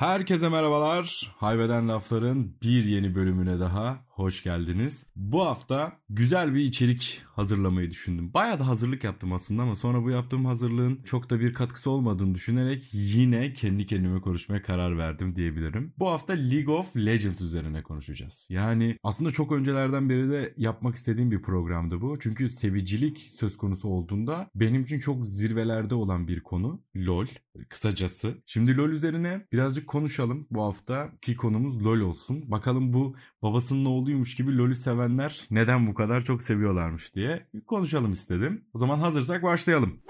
Herkese merhabalar. Hayveden Lafların bir yeni bölümüne daha hoş geldiniz. Bu hafta güzel bir içerik hazırlamayı düşündüm. Bayağı da hazırlık yaptım aslında ama sonra bu yaptığım hazırlığın çok da bir katkısı olmadığını düşünerek yine kendi kendime konuşmaya karar verdim diyebilirim. Bu hafta League of Legends üzerine konuşacağız. Yani aslında çok öncelerden beri de yapmak istediğim bir programdı bu. Çünkü sevicilik söz konusu olduğunda benim için çok zirvelerde olan bir konu. LoL kısacası. Şimdi LoL üzerine birazcık konuşalım bu hafta ki konumuz LoL olsun. Bakalım bu babasının oğluymuş gibi LoL'ü sevenler neden bu kadar çok seviyorlarmış diye konuşalım istedim. O zaman hazırsak başlayalım.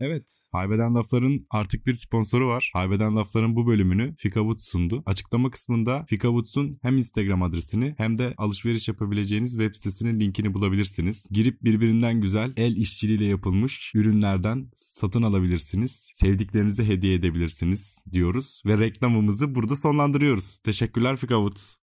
Evet. Haybeden Laflar'ın artık bir sponsoru var. Haybeden Laflar'ın bu bölümünü Fika Woods sundu. Açıklama kısmında Fika Woods'un hem Instagram adresini hem de alışveriş yapabileceğiniz web sitesinin linkini bulabilirsiniz. Girip birbirinden güzel el işçiliğiyle yapılmış ürünlerden satın alabilirsiniz. Sevdiklerinize hediye edebilirsiniz diyoruz ve reklamımızı burada sonlandırıyoruz. Teşekkürler Fika Woods.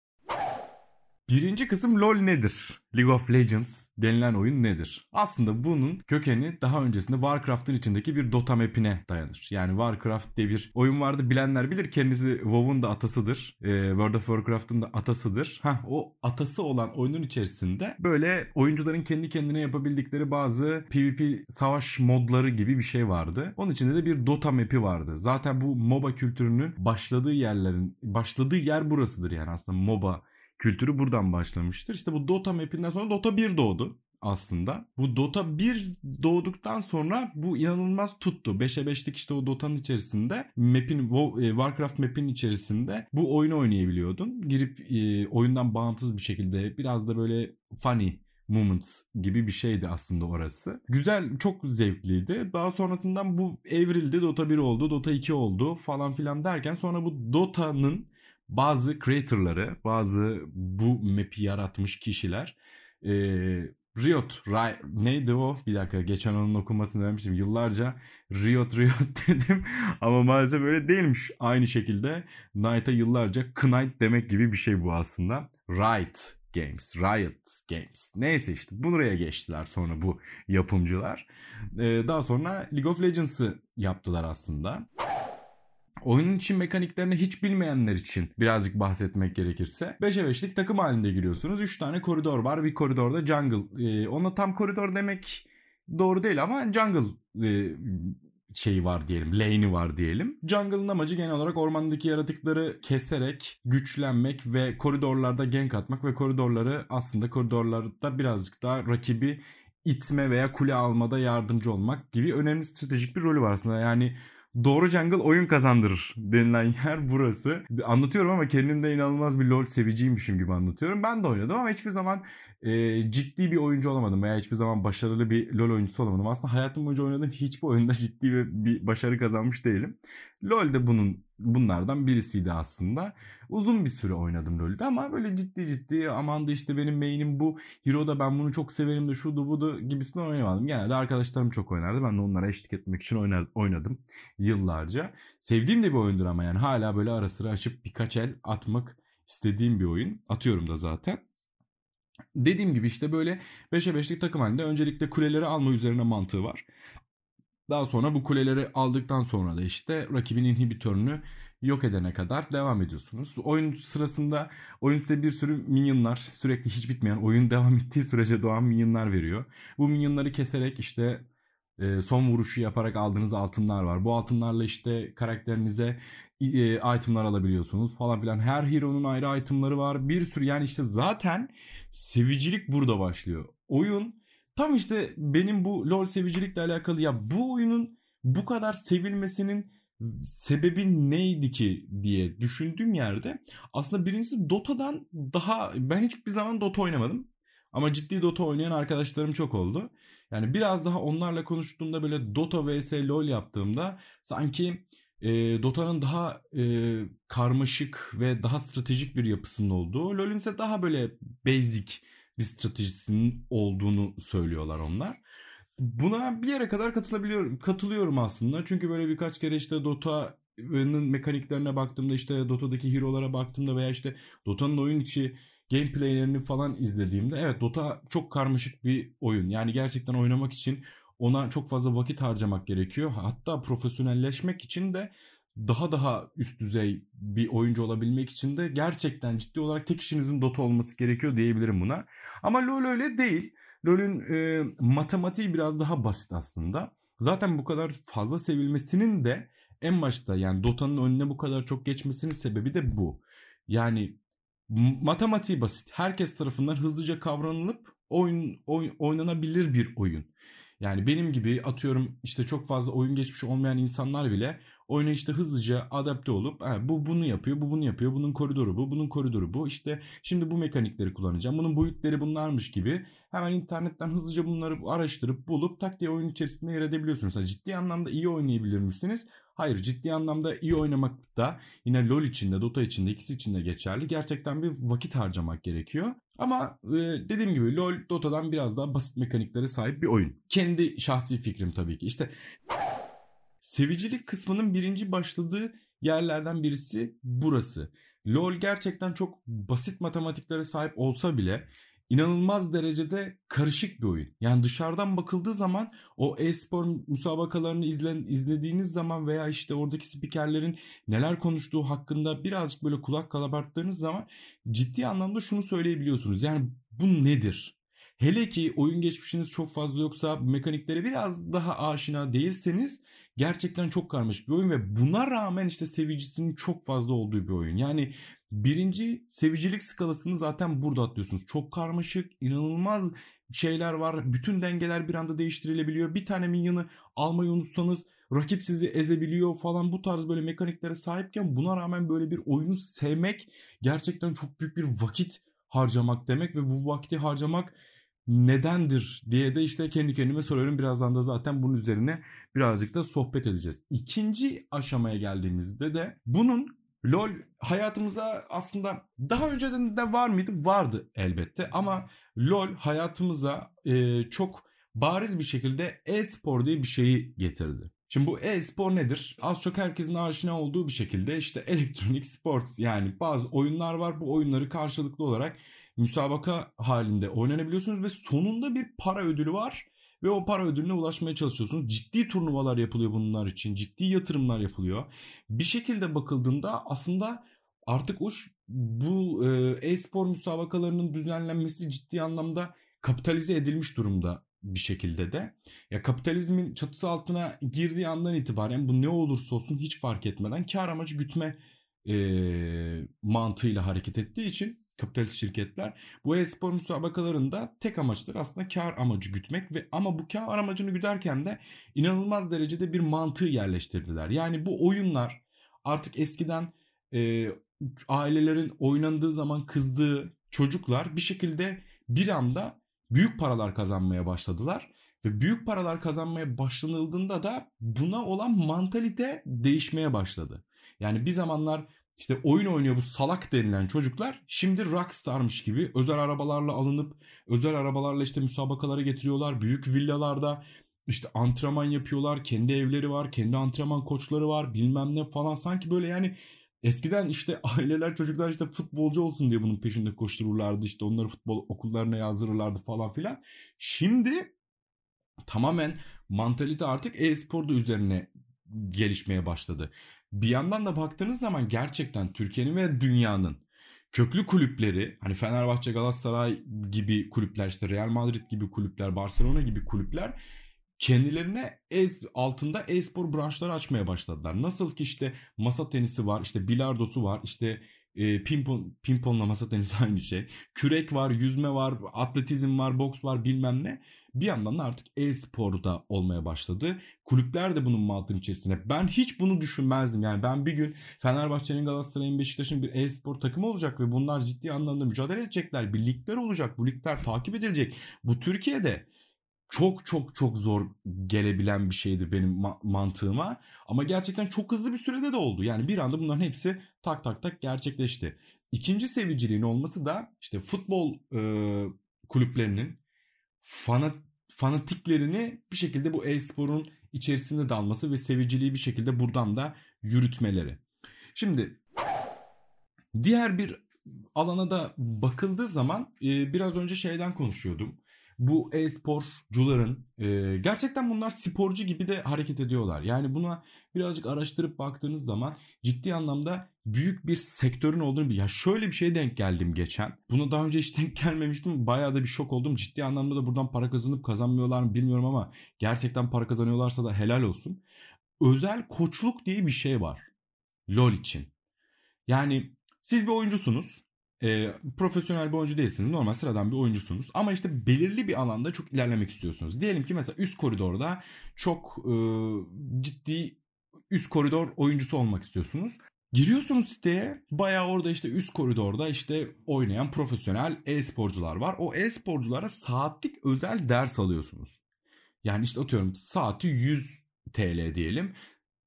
Birinci kısım LoL nedir? League of Legends denilen oyun nedir? Aslında bunun kökeni daha öncesinde Warcraft'ın içindeki bir Dota map'ine dayanır. Yani Warcraft diye bir oyun vardı bilenler bilir kendisi WoW'un da atasıdır. Ee, World of Warcraft'ın da atasıdır. Hah o atası olan oyunun içerisinde böyle oyuncuların kendi kendine yapabildikleri bazı PvP savaş modları gibi bir şey vardı. Onun içinde de bir Dota map'i vardı. Zaten bu MOBA kültürünün başladığı yerlerin başladığı yer burasıdır yani aslında MOBA kültürü buradan başlamıştır. İşte bu Dota mapinden sonra Dota 1 doğdu aslında. Bu Dota 1 doğduktan sonra bu inanılmaz tuttu. 5'e 5'lik işte o Dota'nın içerisinde map'in e, Warcraft map'in içerisinde bu oyunu oynayabiliyordun. Girip e, oyundan bağımsız bir şekilde biraz da böyle funny Moments gibi bir şeydi aslında orası. Güzel, çok zevkliydi. Daha sonrasından bu evrildi. Dota 1 oldu, Dota 2 oldu falan filan derken sonra bu Dota'nın bazı creator'ları, bazı bu map'i yaratmış kişiler e, Riot, Ray, neydi o? Bir dakika geçen onun okumasını demiştim. Yıllarca Riot Riot dedim ama maalesef öyle değilmiş. Aynı şekilde Knight'a yıllarca Knight demek gibi bir şey bu aslında. Riot Games, Riot Games. Neyse işte buraya geçtiler sonra bu yapımcılar. Ee, daha sonra League of Legends'ı yaptılar aslında. Oyunun için mekaniklerini hiç bilmeyenler için birazcık bahsetmek gerekirse 5'e 5'lik takım halinde giriyorsunuz. 3 tane koridor var. Bir koridorda jungle. Ee, ona tam koridor demek doğru değil ama jungle e, şeyi var diyelim. Lane'i var diyelim. Jungle'ın amacı genel olarak ormandaki yaratıkları keserek güçlenmek ve koridorlarda gank atmak ve koridorları aslında koridorlarda birazcık daha rakibi itme veya kule almada yardımcı olmak gibi önemli stratejik bir rolü var aslında. Yani Doğru jungle oyun kazandırır denilen yer burası. Anlatıyorum ama kendimde inanılmaz bir LoL seviciymişim gibi anlatıyorum. Ben de oynadım ama hiçbir zaman e, ciddi bir oyuncu olamadım veya hiçbir zaman başarılı bir LoL oyuncusu olamadım. Aslında hayatım boyunca oynadığım hiçbir oyunda ciddi bir, bir başarı kazanmış değilim. LoL de bunun bunlardan birisiydi aslında. Uzun bir süre oynadım LoL'de ama böyle ciddi ciddi aman da işte benim main'im bu. Hero'da ben bunu çok severim de şudu budu gibisinden oynamadım. Genelde arkadaşlarım çok oynardı. Ben de onlara eşlik etmek için oynadım yıllarca. Sevdiğim de bir oyundur ama yani hala böyle ara sıra açıp birkaç el atmak istediğim bir oyun. Atıyorum da zaten. Dediğim gibi işte böyle 5'e 5'lik takım halinde öncelikle kuleleri alma üzerine mantığı var. Daha sonra bu kuleleri aldıktan sonra da işte rakibin inhibitörünü yok edene kadar devam ediyorsunuz. Oyun sırasında oyun size bir sürü minyonlar sürekli hiç bitmeyen oyun devam ettiği sürece doğan minyonlar veriyor. Bu minyonları keserek işte e, son vuruşu yaparak aldığınız altınlar var. Bu altınlarla işte karakterinize e, itemlar alabiliyorsunuz falan filan. Her hero'nun ayrı itemları var. Bir sürü yani işte zaten sevicilik burada başlıyor. Oyun tam işte benim bu LoL sevicilikle alakalı ya bu oyunun bu kadar sevilmesinin sebebi neydi ki diye düşündüğüm yerde aslında birincisi Dota'dan daha ben hiçbir zaman Dota oynamadım. Ama ciddi Dota oynayan arkadaşlarım çok oldu. Yani biraz daha onlarla konuştuğumda böyle Dota vs LoL yaptığımda sanki e, Dota'nın daha e, karmaşık ve daha stratejik bir yapısının olduğu, LoL'ün ise daha böyle basic bir stratejisinin olduğunu söylüyorlar onlar. Buna bir yere kadar katılabiliyorum, katılıyorum aslında. Çünkü böyle birkaç kere işte Dota'nın mekaniklerine baktığımda işte Dota'daki hero'lara baktığımda veya işte Dota'nın oyun içi gameplaylerini falan izlediğimde evet Dota çok karmaşık bir oyun. Yani gerçekten oynamak için ona çok fazla vakit harcamak gerekiyor. Hatta profesyonelleşmek için de daha daha üst düzey bir oyuncu olabilmek için de gerçekten ciddi olarak tek işinizin Dota olması gerekiyor diyebilirim buna. Ama LoL öyle değil. LoL'ün e, matematiği biraz daha basit aslında. Zaten bu kadar fazla sevilmesinin de en başta yani Dota'nın önüne bu kadar çok geçmesinin sebebi de bu. Yani matematiği basit. Herkes tarafından hızlıca kavranılıp oyun, oyun oynanabilir bir oyun. Yani benim gibi atıyorum işte çok fazla oyun geçmiş olmayan insanlar bile oyuna işte hızlıca adapte olup bu bunu yapıyor, bu bunu yapıyor, bunun koridoru bu, bunun koridoru bu. İşte şimdi bu mekanikleri kullanacağım, bunun boyutları bunlarmış gibi hemen internetten hızlıca bunları araştırıp bulup tak diye oyun içerisinde yer edebiliyorsunuz. Yani ciddi anlamda iyi oynayabilir misiniz? Hayır ciddi anlamda iyi oynamak da yine LoL içinde, Dota içinde, ikisi içinde geçerli. Gerçekten bir vakit harcamak gerekiyor. Ama e, dediğim gibi LoL Dota'dan biraz daha basit mekaniklere sahip bir oyun. Kendi şahsi fikrim tabii ki. İşte sevicilik kısmının birinci başladığı yerlerden birisi burası. LoL gerçekten çok basit matematiklere sahip olsa bile inanılmaz derecede karışık bir oyun. Yani dışarıdan bakıldığı zaman o e-spor müsabakalarını izlen, izlediğiniz zaman veya işte oradaki spikerlerin neler konuştuğu hakkında birazcık böyle kulak kalabarttığınız zaman ciddi anlamda şunu söyleyebiliyorsunuz. Yani bu nedir? Hele ki oyun geçmişiniz çok fazla yoksa mekaniklere biraz daha aşina değilseniz gerçekten çok karmaşık bir oyun ve buna rağmen işte sevicisinin çok fazla olduğu bir oyun. Yani birinci sevicilik skalasını zaten burada atlıyorsunuz. Çok karmaşık, inanılmaz şeyler var. Bütün dengeler bir anda değiştirilebiliyor. Bir tane minyonu almayı unutsanız rakip sizi ezebiliyor falan bu tarz böyle mekaniklere sahipken buna rağmen böyle bir oyunu sevmek gerçekten çok büyük bir vakit harcamak demek ve bu vakti harcamak nedendir diye de işte kendi kendime soruyorum. Birazdan da zaten bunun üzerine birazcık da sohbet edeceğiz. İkinci aşamaya geldiğimizde de bunun LoL hayatımıza aslında daha önceden de var mıydı? Vardı elbette ama LoL hayatımıza e, çok bariz bir şekilde e-spor diye bir şeyi getirdi. Şimdi bu e-spor nedir? Az çok herkesin aşina olduğu bir şekilde işte elektronik sports yani bazı oyunlar var. Bu oyunları karşılıklı olarak müsabaka halinde oynanabiliyorsunuz ve sonunda bir para ödülü var ve o para ödülüne ulaşmaya çalışıyorsunuz. Ciddi turnuvalar yapılıyor bunlar için. Ciddi yatırımlar yapılıyor. Bir şekilde bakıldığında aslında artık o bu e, e-spor müsabakalarının düzenlenmesi ciddi anlamda kapitalize edilmiş durumda bir şekilde de. Ya kapitalizmin çatısı altına girdiği andan itibaren bu ne olursa olsun hiç fark etmeden kar amacı gütme e, mantığıyla hareket ettiği için kapitalist şirketler bu e-spor müsabakalarında tek amaçları aslında kar amacı gütmek ve ama bu kar amacını güderken de inanılmaz derecede bir mantığı yerleştirdiler. Yani bu oyunlar artık eskiden e, ailelerin oynandığı zaman kızdığı çocuklar bir şekilde bir anda büyük paralar kazanmaya başladılar ve büyük paralar kazanmaya başlanıldığında da buna olan mantalite değişmeye başladı. Yani bir zamanlar işte oyun oynuyor bu salak denilen çocuklar şimdi rockstarmış gibi özel arabalarla alınıp özel arabalarla işte müsabakalara getiriyorlar. Büyük villalarda işte antrenman yapıyorlar. Kendi evleri var. Kendi antrenman koçları var. Bilmem ne falan. Sanki böyle yani eskiden işte aileler çocuklar işte futbolcu olsun diye bunun peşinde koştururlardı. işte onları futbol okullarına yazdırırlardı falan filan. Şimdi tamamen mantalite artık e-sporda üzerine gelişmeye başladı. Bir yandan da baktığınız zaman gerçekten Türkiye'nin ve dünyanın köklü kulüpleri hani Fenerbahçe, Galatasaray gibi kulüpler işte Real Madrid gibi kulüpler, Barcelona gibi kulüpler kendilerine e altında e-spor branşları açmaya başladılar. Nasıl ki işte masa tenisi var, işte bilardosu var, işte e, pimpon, pimponla masa tenisi aynı şey. Kürek var, yüzme var, atletizm var, boks var bilmem ne. Bir yandan da artık e-sporda olmaya başladı. Kulüpler de bunun mantığın içerisinde. Ben hiç bunu düşünmezdim. Yani ben bir gün Fenerbahçe'nin, Galatasaray'ın, Beşiktaş'ın bir e-spor takımı olacak ve bunlar ciddi anlamda mücadele edecekler. Bir ligler olacak. Bu ligler takip edilecek. Bu Türkiye'de çok çok çok zor gelebilen bir şeydi benim ma- mantığıma. Ama gerçekten çok hızlı bir sürede de oldu. Yani bir anda bunların hepsi tak tak tak gerçekleşti. İkinci seviciliğin olması da işte futbol e, kulüplerinin fanat, fanatiklerini bir şekilde bu e-sporun içerisinde dalması ve seviciliği bir şekilde buradan da yürütmeleri. Şimdi diğer bir alana da bakıldığı zaman biraz önce şeyden konuşuyordum. Bu e-sporcuların e, gerçekten bunlar sporcu gibi de hareket ediyorlar. Yani buna birazcık araştırıp baktığınız zaman ciddi anlamda büyük bir sektörün olduğunu bir ya şöyle bir şeye denk geldim geçen. Buna daha önce hiç denk gelmemiştim. Bayağı da bir şok oldum. Ciddi anlamda da buradan para kazanıp kazanmıyorlar mı bilmiyorum ama gerçekten para kazanıyorlarsa da helal olsun. Özel koçluk diye bir şey var. LoL için. Yani siz bir oyuncusunuz. E, profesyonel bir oyuncu değilsiniz. Normal sıradan bir oyuncusunuz. Ama işte belirli bir alanda çok ilerlemek istiyorsunuz. Diyelim ki mesela üst koridorda çok e, ciddi üst koridor oyuncusu olmak istiyorsunuz. Giriyorsunuz siteye bayağı orada işte üst koridorda işte oynayan profesyonel e-sporcular var. O e-sporculara saatlik özel ders alıyorsunuz. Yani işte atıyorum saati 100 TL diyelim.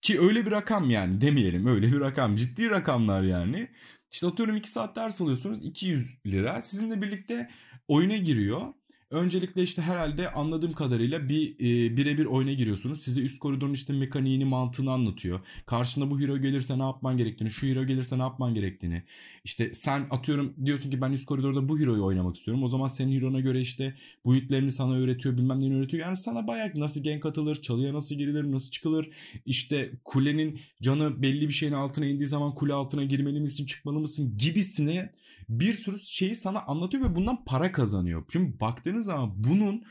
Ki öyle bir rakam yani demeyelim öyle bir rakam ciddi rakamlar yani. İşte atıyorum 2 saat ders alıyorsunuz 200 lira. Sizinle birlikte oyuna giriyor. Öncelikle işte herhalde anladığım kadarıyla bir e, birebir oyuna giriyorsunuz. Size üst koridorun işte mekaniğini, mantığını anlatıyor. Karşında bu hero gelirse ne yapman gerektiğini, şu hero gelirse ne yapman gerektiğini. İşte sen atıyorum diyorsun ki ben üst koridorda bu hero'yu oynamak istiyorum. O zaman senin hero'na göre işte bu hitlerini sana öğretiyor, bilmem neyini öğretiyor. Yani sana bayağı nasıl gank atılır, çalıya nasıl girilir, nasıl çıkılır. İşte kulenin canı belli bir şeyin altına indiği zaman kule altına girmeli misin, çıkmalı mısın gibisine bir sürü şeyi sana anlatıyor ve bundan para kazanıyor. Şimdi baktığınız zaman bunun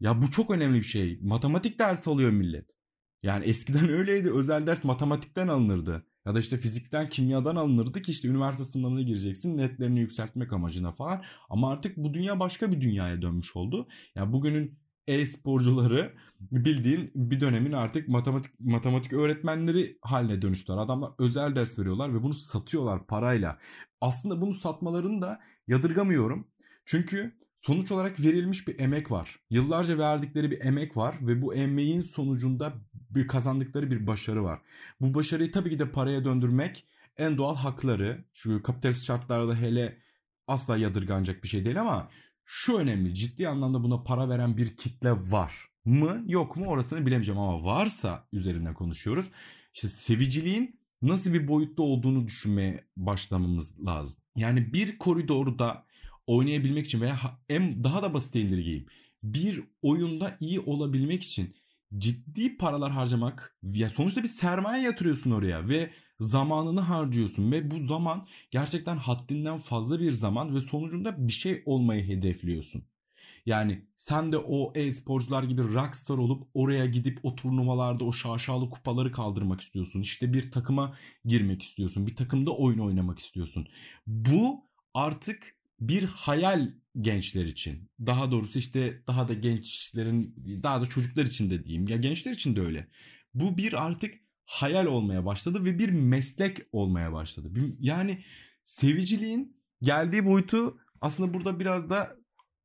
ya bu çok önemli bir şey. Matematik dersi alıyor millet. Yani eskiden öyleydi. Özel ders matematikten alınırdı. Ya da işte fizikten, kimyadan alınırdı ki işte üniversite sınavına gireceksin netlerini yükseltmek amacına falan. Ama artık bu dünya başka bir dünyaya dönmüş oldu. Yani bugünün e-sporcuları bildiğin bir dönemin artık matematik matematik öğretmenleri haline dönüştüler. Adamlar özel ders veriyorlar ve bunu satıyorlar parayla. Aslında bunu satmalarını da yadırgamıyorum. Çünkü sonuç olarak verilmiş bir emek var. Yıllarca verdikleri bir emek var ve bu emeğin sonucunda bir kazandıkları bir başarı var. Bu başarıyı tabii ki de paraya döndürmek en doğal hakları. Şu kapitalist şartlarda hele asla yadırganacak bir şey değil ama şu önemli ciddi anlamda buna para veren bir kitle var mı yok mu orasını bilemeyeceğim ama varsa üzerine konuşuyoruz. İşte seviciliğin nasıl bir boyutta olduğunu düşünmeye başlamamız lazım. Yani bir koridorda oynayabilmek için veya en daha da basit indirgeyim. Bir oyunda iyi olabilmek için ciddi paralar harcamak ya sonuçta bir sermaye yatırıyorsun oraya ve zamanını harcıyorsun ve bu zaman gerçekten haddinden fazla bir zaman ve sonucunda bir şey olmayı hedefliyorsun. Yani sen de o e-sporcular gibi rockstar olup oraya gidip o turnuvalarda o şaşalı kupaları kaldırmak istiyorsun. İşte bir takıma girmek istiyorsun. Bir takımda oyun oynamak istiyorsun. Bu artık bir hayal gençler için. Daha doğrusu işte daha da gençlerin daha da çocuklar için de diyeyim. Ya gençler için de öyle. Bu bir artık hayal olmaya başladı ve bir meslek olmaya başladı. Yani seviciliğin geldiği boyutu aslında burada biraz da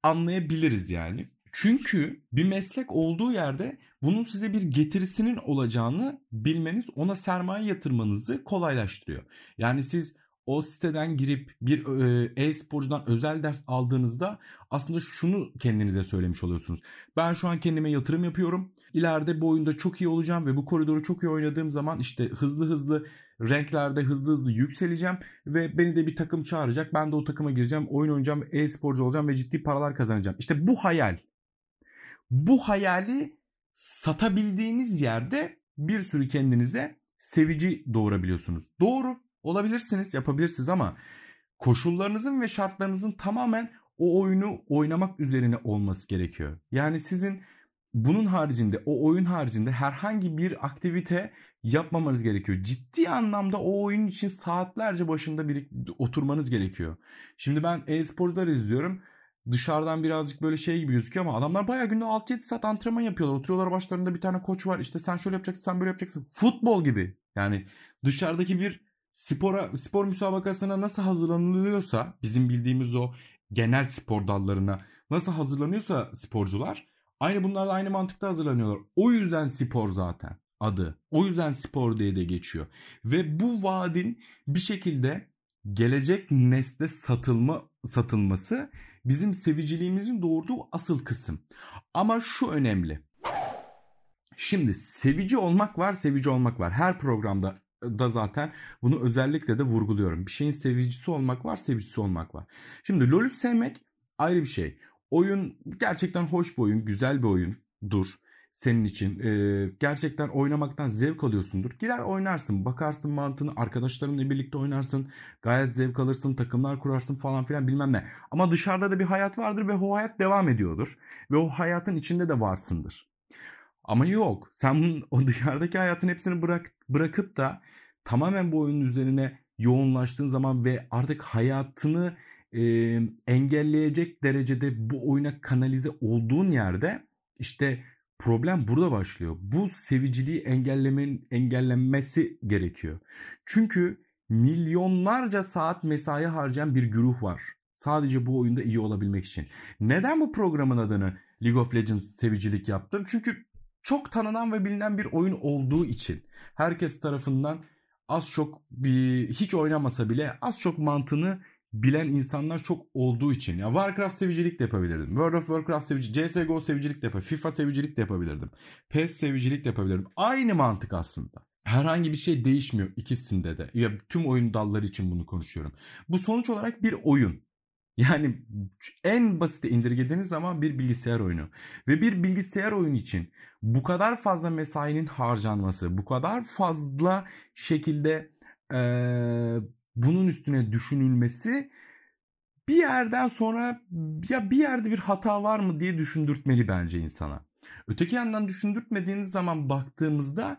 anlayabiliriz yani. Çünkü bir meslek olduğu yerde bunun size bir getirisinin olacağını bilmeniz ona sermaye yatırmanızı kolaylaştırıyor. Yani siz o siteden girip bir e, e-sporcudan özel ders aldığınızda aslında şunu kendinize söylemiş oluyorsunuz. Ben şu an kendime yatırım yapıyorum. İleride bu oyunda çok iyi olacağım ve bu koridoru çok iyi oynadığım zaman işte hızlı hızlı renklerde hızlı hızlı yükseleceğim ve beni de bir takım çağıracak. Ben de o takıma gireceğim, oyun oynayacağım, e-sporcu olacağım ve ciddi paralar kazanacağım. İşte bu hayal. Bu hayali satabildiğiniz yerde bir sürü kendinize sevici doğurabiliyorsunuz. Doğru olabilirsiniz, yapabilirsiniz ama koşullarınızın ve şartlarınızın tamamen o oyunu oynamak üzerine olması gerekiyor. Yani sizin bunun haricinde o oyun haricinde herhangi bir aktivite yapmamanız gerekiyor. Ciddi anlamda o oyun için saatlerce başında bir oturmanız gerekiyor. Şimdi ben e-sporcular izliyorum. Dışarıdan birazcık böyle şey gibi gözüküyor ama adamlar bayağı günde 6-7 saat antrenman yapıyorlar. Oturuyorlar başlarında bir tane koç var. İşte sen şöyle yapacaksın, sen böyle yapacaksın. Futbol gibi. Yani dışarıdaki bir spora spor müsabakasına nasıl hazırlanılıyorsa bizim bildiğimiz o genel spor dallarına nasıl hazırlanıyorsa sporcular Aynı bunlarla aynı mantıkta hazırlanıyorlar. O yüzden spor zaten adı. O yüzden spor diye de geçiyor. Ve bu vaadin bir şekilde gelecek nesle satılma satılması bizim seviciliğimizin doğurduğu asıl kısım. Ama şu önemli. Şimdi sevici olmak var, sevici olmak var. Her programda da zaten bunu özellikle de vurguluyorum. Bir şeyin sevicisi olmak var, sevicisi olmak var. Şimdi LoL'ü sevmek ayrı bir şey Oyun gerçekten hoş bir oyun, güzel bir oyundur senin için. Ee, gerçekten oynamaktan zevk alıyorsundur. Girer oynarsın, bakarsın mantığını, arkadaşlarınla birlikte oynarsın. Gayet zevk alırsın, takımlar kurarsın falan filan bilmem ne. Ama dışarıda da bir hayat vardır ve o hayat devam ediyordur. Ve o hayatın içinde de varsındır. Ama yok. Sen o dışarıdaki hayatın hepsini bırak, bırakıp da tamamen bu oyunun üzerine yoğunlaştığın zaman ve artık hayatını e, engelleyecek derecede bu oyuna kanalize olduğun yerde işte problem burada başlıyor. Bu seviciliği engellemenin engellenmesi gerekiyor. Çünkü milyonlarca saat mesai harcayan bir güruh var. Sadece bu oyunda iyi olabilmek için. Neden bu programın adını League of Legends sevicilik yaptım? Çünkü çok tanınan ve bilinen bir oyun olduğu için herkes tarafından az çok bir hiç oynamasa bile az çok mantığını bilen insanlar çok olduğu için. Ya Warcraft sevicilik de yapabilirdim. World of Warcraft sevicilik, CSGO sevicilik de yapabilirdim. FIFA sevicilik de yapabilirdim. PES sevicilik de yapabilirdim. Aynı mantık aslında. Herhangi bir şey değişmiyor ikisinde de. Ya tüm oyun dalları için bunu konuşuyorum. Bu sonuç olarak bir oyun. Yani en basite indirgediğiniz zaman bir bilgisayar oyunu. Ve bir bilgisayar oyunu için bu kadar fazla mesainin harcanması, bu kadar fazla şekilde ee, bunun üstüne düşünülmesi bir yerden sonra ya bir yerde bir hata var mı diye düşündürtmeli bence insana. Öteki yandan düşündürtmediğiniz zaman baktığımızda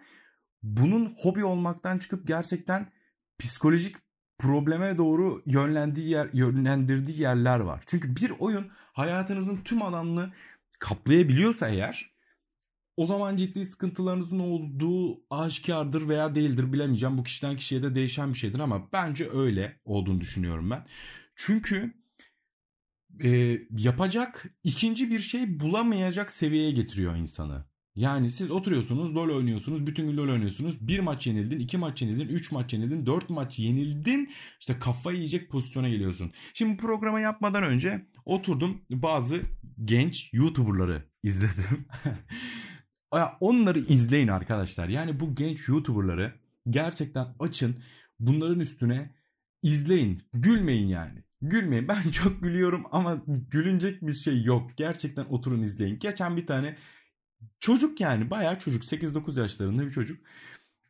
bunun hobi olmaktan çıkıp gerçekten psikolojik probleme doğru yönlendiği yer, yönlendirdiği yerler var. Çünkü bir oyun hayatınızın tüm alanını kaplayabiliyorsa eğer o zaman ciddi sıkıntılarınızın olduğu aşikardır veya değildir bilemeyeceğim. Bu kişiden kişiye de değişen bir şeydir ama bence öyle olduğunu düşünüyorum ben. Çünkü e, yapacak ikinci bir şey bulamayacak seviyeye getiriyor insanı. Yani siz oturuyorsunuz LoL oynuyorsunuz bütün gün LoL oynuyorsunuz. Bir maç yenildin, iki maç yenildin, üç maç yenildin, dört maç yenildin. İşte kafayı yiyecek pozisyona geliyorsun. Şimdi programa yapmadan önce oturdum bazı genç YouTuber'ları izledim. Onları izleyin arkadaşlar. Yani bu genç YouTuber'ları gerçekten açın. Bunların üstüne izleyin. Gülmeyin yani. Gülmeyin. Ben çok gülüyorum ama gülünecek bir şey yok. Gerçekten oturun izleyin. Geçen bir tane çocuk yani bayağı çocuk 8-9 yaşlarında bir çocuk.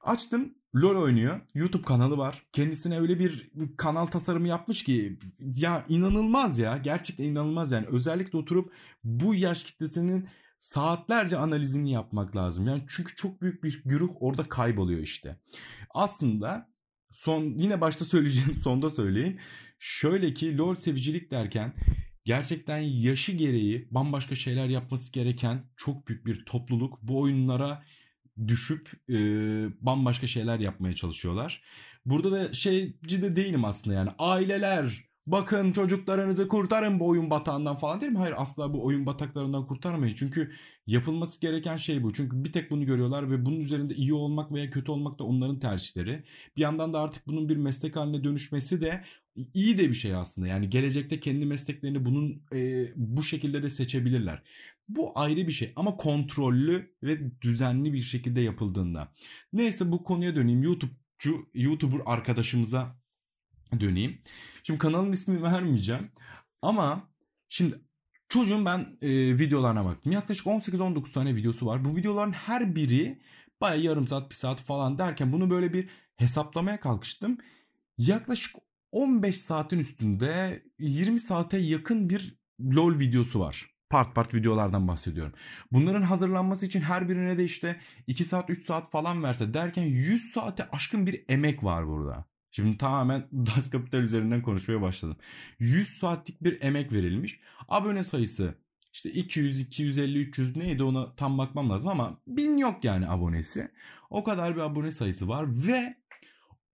Açtım LoL oynuyor. YouTube kanalı var. Kendisine öyle bir kanal tasarımı yapmış ki ya inanılmaz ya. Gerçekten inanılmaz yani. Özellikle oturup bu yaş kitlesinin saatlerce analizini yapmak lazım. Yani çünkü çok büyük bir güruh orada kayboluyor işte. Aslında son yine başta söyleyeceğim sonda söyleyeyim. Şöyle ki LoL sevicilik derken gerçekten yaşı gereği bambaşka şeyler yapması gereken çok büyük bir topluluk bu oyunlara düşüp e, bambaşka şeyler yapmaya çalışıyorlar. Burada da şeyci de değilim aslında yani aileler bakın çocuklarınızı kurtarın bu oyun batağından falan değil mi? Hayır asla bu oyun bataklarından kurtarmayın. Çünkü yapılması gereken şey bu. Çünkü bir tek bunu görüyorlar ve bunun üzerinde iyi olmak veya kötü olmak da onların tercihleri. Bir yandan da artık bunun bir meslek haline dönüşmesi de iyi de bir şey aslında. Yani gelecekte kendi mesleklerini bunun e, bu şekilde de seçebilirler. Bu ayrı bir şey ama kontrollü ve düzenli bir şekilde yapıldığında. Neyse bu konuya döneyim. YouTube'cu, YouTuber arkadaşımıza döneyim. Şimdi kanalın ismini vermeyeceğim. Ama şimdi çocuğun ben e, videolarına baktım. Yaklaşık 18-19 tane videosu var. Bu videoların her biri baya yarım saat bir saat falan derken bunu böyle bir hesaplamaya kalkıştım. Yaklaşık 15 saatin üstünde 20 saate yakın bir LOL videosu var. Part part videolardan bahsediyorum. Bunların hazırlanması için her birine de işte 2 saat 3 saat falan verse derken 100 saate aşkın bir emek var burada. Şimdi tamamen Das Kapital üzerinden konuşmaya başladım. 100 saatlik bir emek verilmiş. Abone sayısı işte 200, 250, 300 neydi ona tam bakmam lazım ama 1000 yok yani abonesi. O kadar bir abone sayısı var ve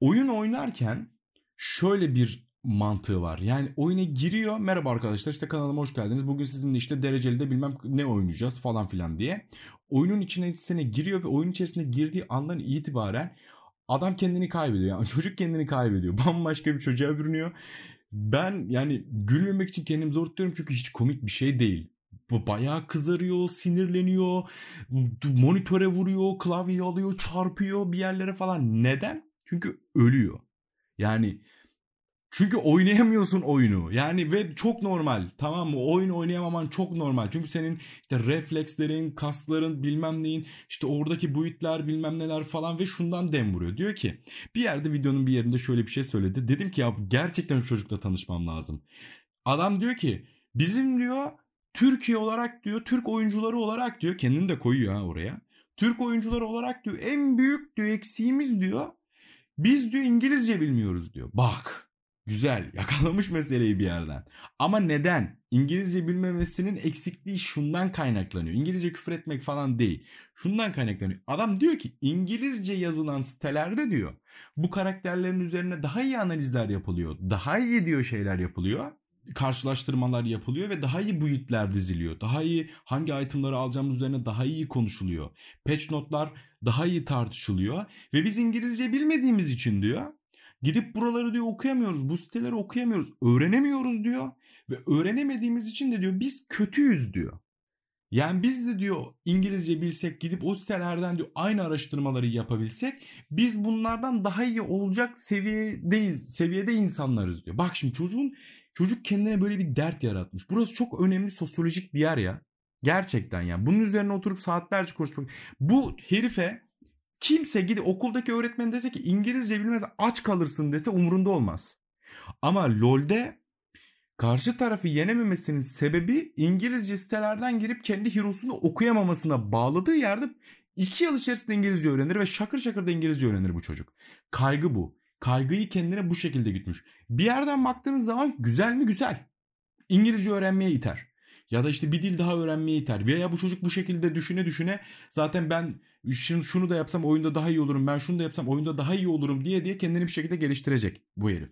oyun oynarken şöyle bir mantığı var. Yani oyuna giriyor. Merhaba arkadaşlar işte kanalıma hoş geldiniz. Bugün sizinle işte dereceli de bilmem ne oynayacağız falan filan diye. Oyunun içine giriyor ve oyun içerisine girdiği andan itibaren Adam kendini kaybediyor. Yani çocuk kendini kaybediyor. Bambaşka bir çocuğa bürünüyor. Ben yani gülmemek için kendimi zor tutuyorum çünkü hiç komik bir şey değil. Bayağı kızarıyor, sinirleniyor, monitöre vuruyor, klavye alıyor, çarpıyor bir yerlere falan. Neden? Çünkü ölüyor. Yani Çünkü oynayamıyorsun oyunu. Yani ve çok normal. Tamam mı? Oyun oynayamaman çok normal. Çünkü senin işte reflekslerin, kasların, bilmem neyin, işte oradaki boyutlar, bilmem neler falan ve şundan dem vuruyor. Diyor ki bir yerde videonun bir yerinde şöyle bir şey söyledi. Dedim ki ya gerçekten çocukla tanışmam lazım. Adam diyor ki bizim diyor Türkiye olarak diyor, Türk oyuncuları olarak diyor, kendini de koyuyor ha oraya. Türk oyuncuları olarak diyor en büyük diyor eksiğimiz diyor. Biz diyor İngilizce bilmiyoruz diyor. Bak Güzel yakalamış meseleyi bir yerden. Ama neden? İngilizce bilmemesinin eksikliği şundan kaynaklanıyor. İngilizce küfür etmek falan değil. Şundan kaynaklanıyor. Adam diyor ki İngilizce yazılan sitelerde diyor bu karakterlerin üzerine daha iyi analizler yapılıyor. Daha iyi diyor şeyler yapılıyor karşılaştırmalar yapılıyor ve daha iyi boyutlar diziliyor. Daha iyi hangi itemları alacağımız üzerine daha iyi konuşuluyor. Patch notlar daha iyi tartışılıyor ve biz İngilizce bilmediğimiz için diyor Gidip buraları diyor okuyamıyoruz. Bu siteleri okuyamıyoruz. Öğrenemiyoruz diyor. Ve öğrenemediğimiz için de diyor biz kötüyüz diyor. Yani biz de diyor İngilizce bilsek gidip o sitelerden diyor aynı araştırmaları yapabilsek biz bunlardan daha iyi olacak seviyedeyiz. Seviyede insanlarız diyor. Bak şimdi çocuğun çocuk kendine böyle bir dert yaratmış. Burası çok önemli sosyolojik bir yer ya. Gerçekten yani. Bunun üzerine oturup saatlerce konuşmak. Bu herife Kimse gidip okuldaki öğretmen dese ki İngilizce bilmez aç kalırsın dese umurunda olmaz. Ama LoL'de karşı tarafı yenememesinin sebebi İngilizce sitelerden girip kendi hero'sunu okuyamamasına bağladığı yerde 2 yıl içerisinde İngilizce öğrenir ve şakır şakır da İngilizce öğrenir bu çocuk. Kaygı bu. Kaygıyı kendine bu şekilde gütmüş. Bir yerden baktığınız zaman güzel mi güzel. İngilizce öğrenmeye iter. Ya da işte bir dil daha öğrenmeye iter. Veya bu çocuk bu şekilde düşüne düşüne zaten ben şunu, şunu da yapsam oyunda daha iyi olurum. Ben şunu da yapsam oyunda daha iyi olurum diye diye kendini bir şekilde geliştirecek bu herif.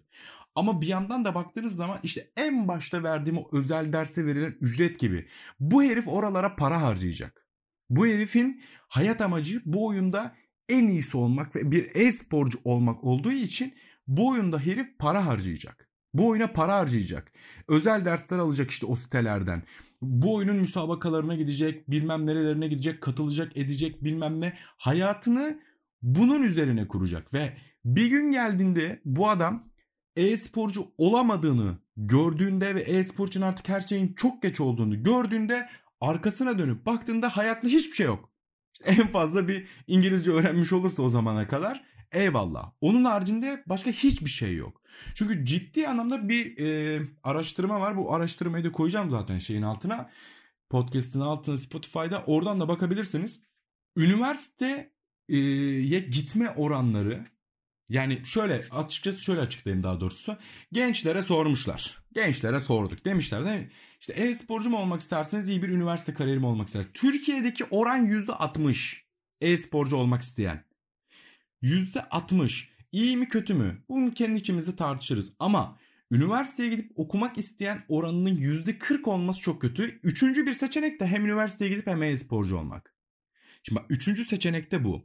Ama bir yandan da baktığınız zaman işte en başta verdiğim o özel derse verilen ücret gibi. Bu herif oralara para harcayacak. Bu herifin hayat amacı bu oyunda en iyisi olmak ve bir e-sporcu olmak olduğu için bu oyunda herif para harcayacak. Bu oyuna para harcayacak. Özel dersler alacak işte o sitelerden. Bu oyunun müsabakalarına gidecek, bilmem nerelerine gidecek, katılacak, edecek bilmem ne. Hayatını bunun üzerine kuracak ve bir gün geldiğinde bu adam e-sporcu olamadığını gördüğünde ve e-spor için artık her şeyin çok geç olduğunu gördüğünde arkasına dönüp baktığında hayatta hiçbir şey yok. İşte en fazla bir İngilizce öğrenmiş olursa o zamana kadar eyvallah. Onun haricinde başka hiçbir şey yok. Çünkü ciddi anlamda bir e, araştırma var. Bu araştırmayı da koyacağım zaten şeyin altına. Podcast'ın altına Spotify'da. Oradan da bakabilirsiniz. Üniversiteye gitme oranları yani şöyle açıkçası şöyle açıklayayım daha doğrusu. Gençlere sormuşlar. Gençlere sorduk. Demişler mi? İşte e-sporcu mu olmak isterseniz iyi bir üniversite kariyeri mi olmak isterseniz. Türkiye'deki oran %60 e-sporcu olmak isteyen. %60. İyi mi kötü mü? Bunu kendi içimizde tartışırız. Ama üniversiteye gidip okumak isteyen oranının %40 olması çok kötü. Üçüncü bir seçenek de hem üniversiteye gidip hem e-sporcu olmak. Şimdi bak üçüncü seçenek de bu.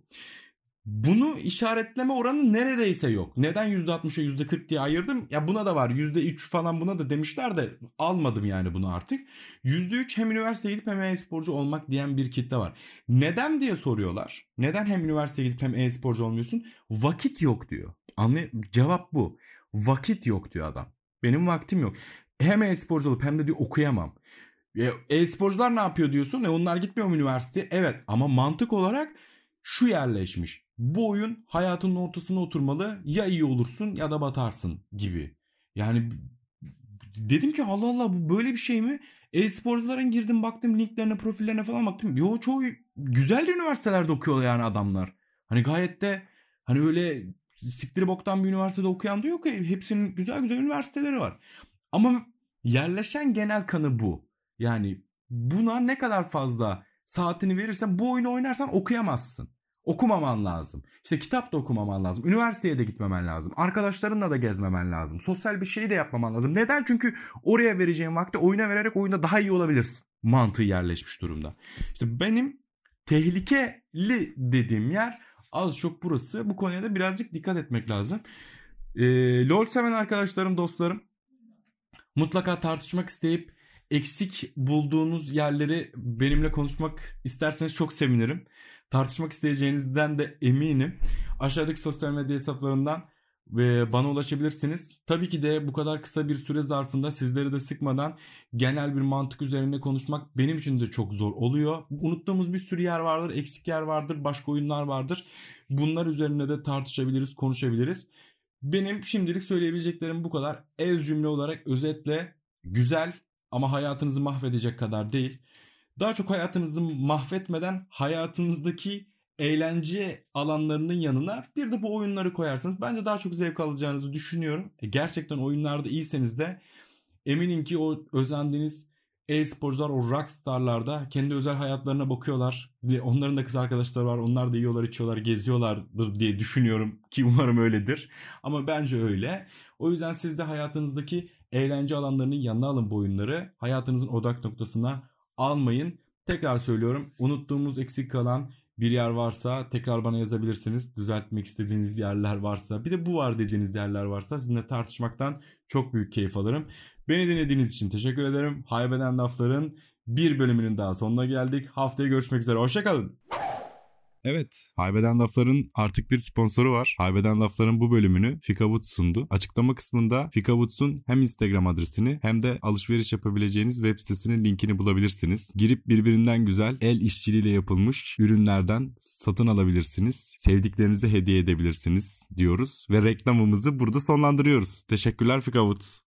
Bunu işaretleme oranı neredeyse yok. Neden %60'a %40 diye ayırdım? Ya buna da var. %3 falan buna da demişler de almadım yani bunu artık. %3 hem üniversiteye gidip hem e-sporcu olmak diyen bir kitle var. Neden diye soruyorlar. Neden hem üniversiteye gidip hem e-sporcu olmuyorsun? Vakit yok diyor. Anlay Cevap bu. Vakit yok diyor adam. Benim vaktim yok. Hem e-sporcu olup hem de diyor okuyamam. E-sporcular ne yapıyor diyorsun? E onlar gitmiyor mu üniversiteye? Evet ama mantık olarak şu yerleşmiş bu oyun hayatının ortasına oturmalı. Ya iyi olursun ya da batarsın gibi. Yani dedim ki Allah Allah bu böyle bir şey mi? E-sporcuların girdim baktım linklerine profillerine falan baktım. Yo çoğu güzel üniversitelerde okuyor yani adamlar. Hani gayet de hani öyle siktiri boktan bir üniversitede okuyan da yok. Hepsinin güzel güzel üniversiteleri var. Ama yerleşen genel kanı bu. Yani buna ne kadar fazla saatini verirsen bu oyunu oynarsan okuyamazsın. Okumaman lazım. İşte kitap da okumaman lazım. Üniversiteye de gitmemen lazım. Arkadaşlarınla da gezmemen lazım. Sosyal bir şey de yapmaman lazım. Neden? Çünkü oraya vereceğin vakti oyuna vererek oyunda daha iyi olabilirsin. Mantığı yerleşmiş durumda. İşte benim tehlikeli dediğim yer az çok burası. Bu konuya da birazcık dikkat etmek lazım. Ee, LoL seven arkadaşlarım, dostlarım mutlaka tartışmak isteyip eksik bulduğunuz yerleri benimle konuşmak isterseniz çok sevinirim tartışmak isteyeceğinizden de eminim. Aşağıdaki sosyal medya hesaplarından ve bana ulaşabilirsiniz. Tabii ki de bu kadar kısa bir süre zarfında sizleri de sıkmadan genel bir mantık üzerinde konuşmak benim için de çok zor oluyor. Unuttuğumuz bir sürü yer vardır, eksik yer vardır, başka oyunlar vardır. Bunlar üzerine de tartışabiliriz, konuşabiliriz. Benim şimdilik söyleyebileceklerim bu kadar. Ez cümle olarak özetle güzel ama hayatınızı mahvedecek kadar değil. Daha çok hayatınızı mahvetmeden hayatınızdaki eğlence alanlarının yanına bir de bu oyunları koyarsanız bence daha çok zevk alacağınızı düşünüyorum. E gerçekten oyunlarda iyiyseniz de eminim ki o özendiğiniz e-sporcular o rockstarlarda kendi özel hayatlarına bakıyorlar. Onların da kız arkadaşları var. Onlar da yiyorlar, içiyorlar, geziyorlardır diye düşünüyorum ki umarım öyledir. Ama bence öyle. O yüzden siz de hayatınızdaki eğlence alanlarının yanına alın bu oyunları. Hayatınızın odak noktasına almayın. Tekrar söylüyorum. Unuttuğumuz eksik kalan bir yer varsa tekrar bana yazabilirsiniz. Düzeltmek istediğiniz yerler varsa bir de bu var dediğiniz yerler varsa sizinle tartışmaktan çok büyük keyif alırım. Beni dinlediğiniz için teşekkür ederim. Haybeden Lafların bir bölümünün daha sonuna geldik. Haftaya görüşmek üzere. Hoşçakalın. Evet, Haybeden Lafların artık bir sponsoru var. Haybeden Lafların bu bölümünü Fika Woods sundu. Açıklama kısmında Fika Woods'un hem Instagram adresini hem de alışveriş yapabileceğiniz web sitesinin linkini bulabilirsiniz. Girip birbirinden güzel el işçiliğiyle yapılmış ürünlerden satın alabilirsiniz. Sevdiklerinize hediye edebilirsiniz diyoruz ve reklamımızı burada sonlandırıyoruz. Teşekkürler Fika Woods.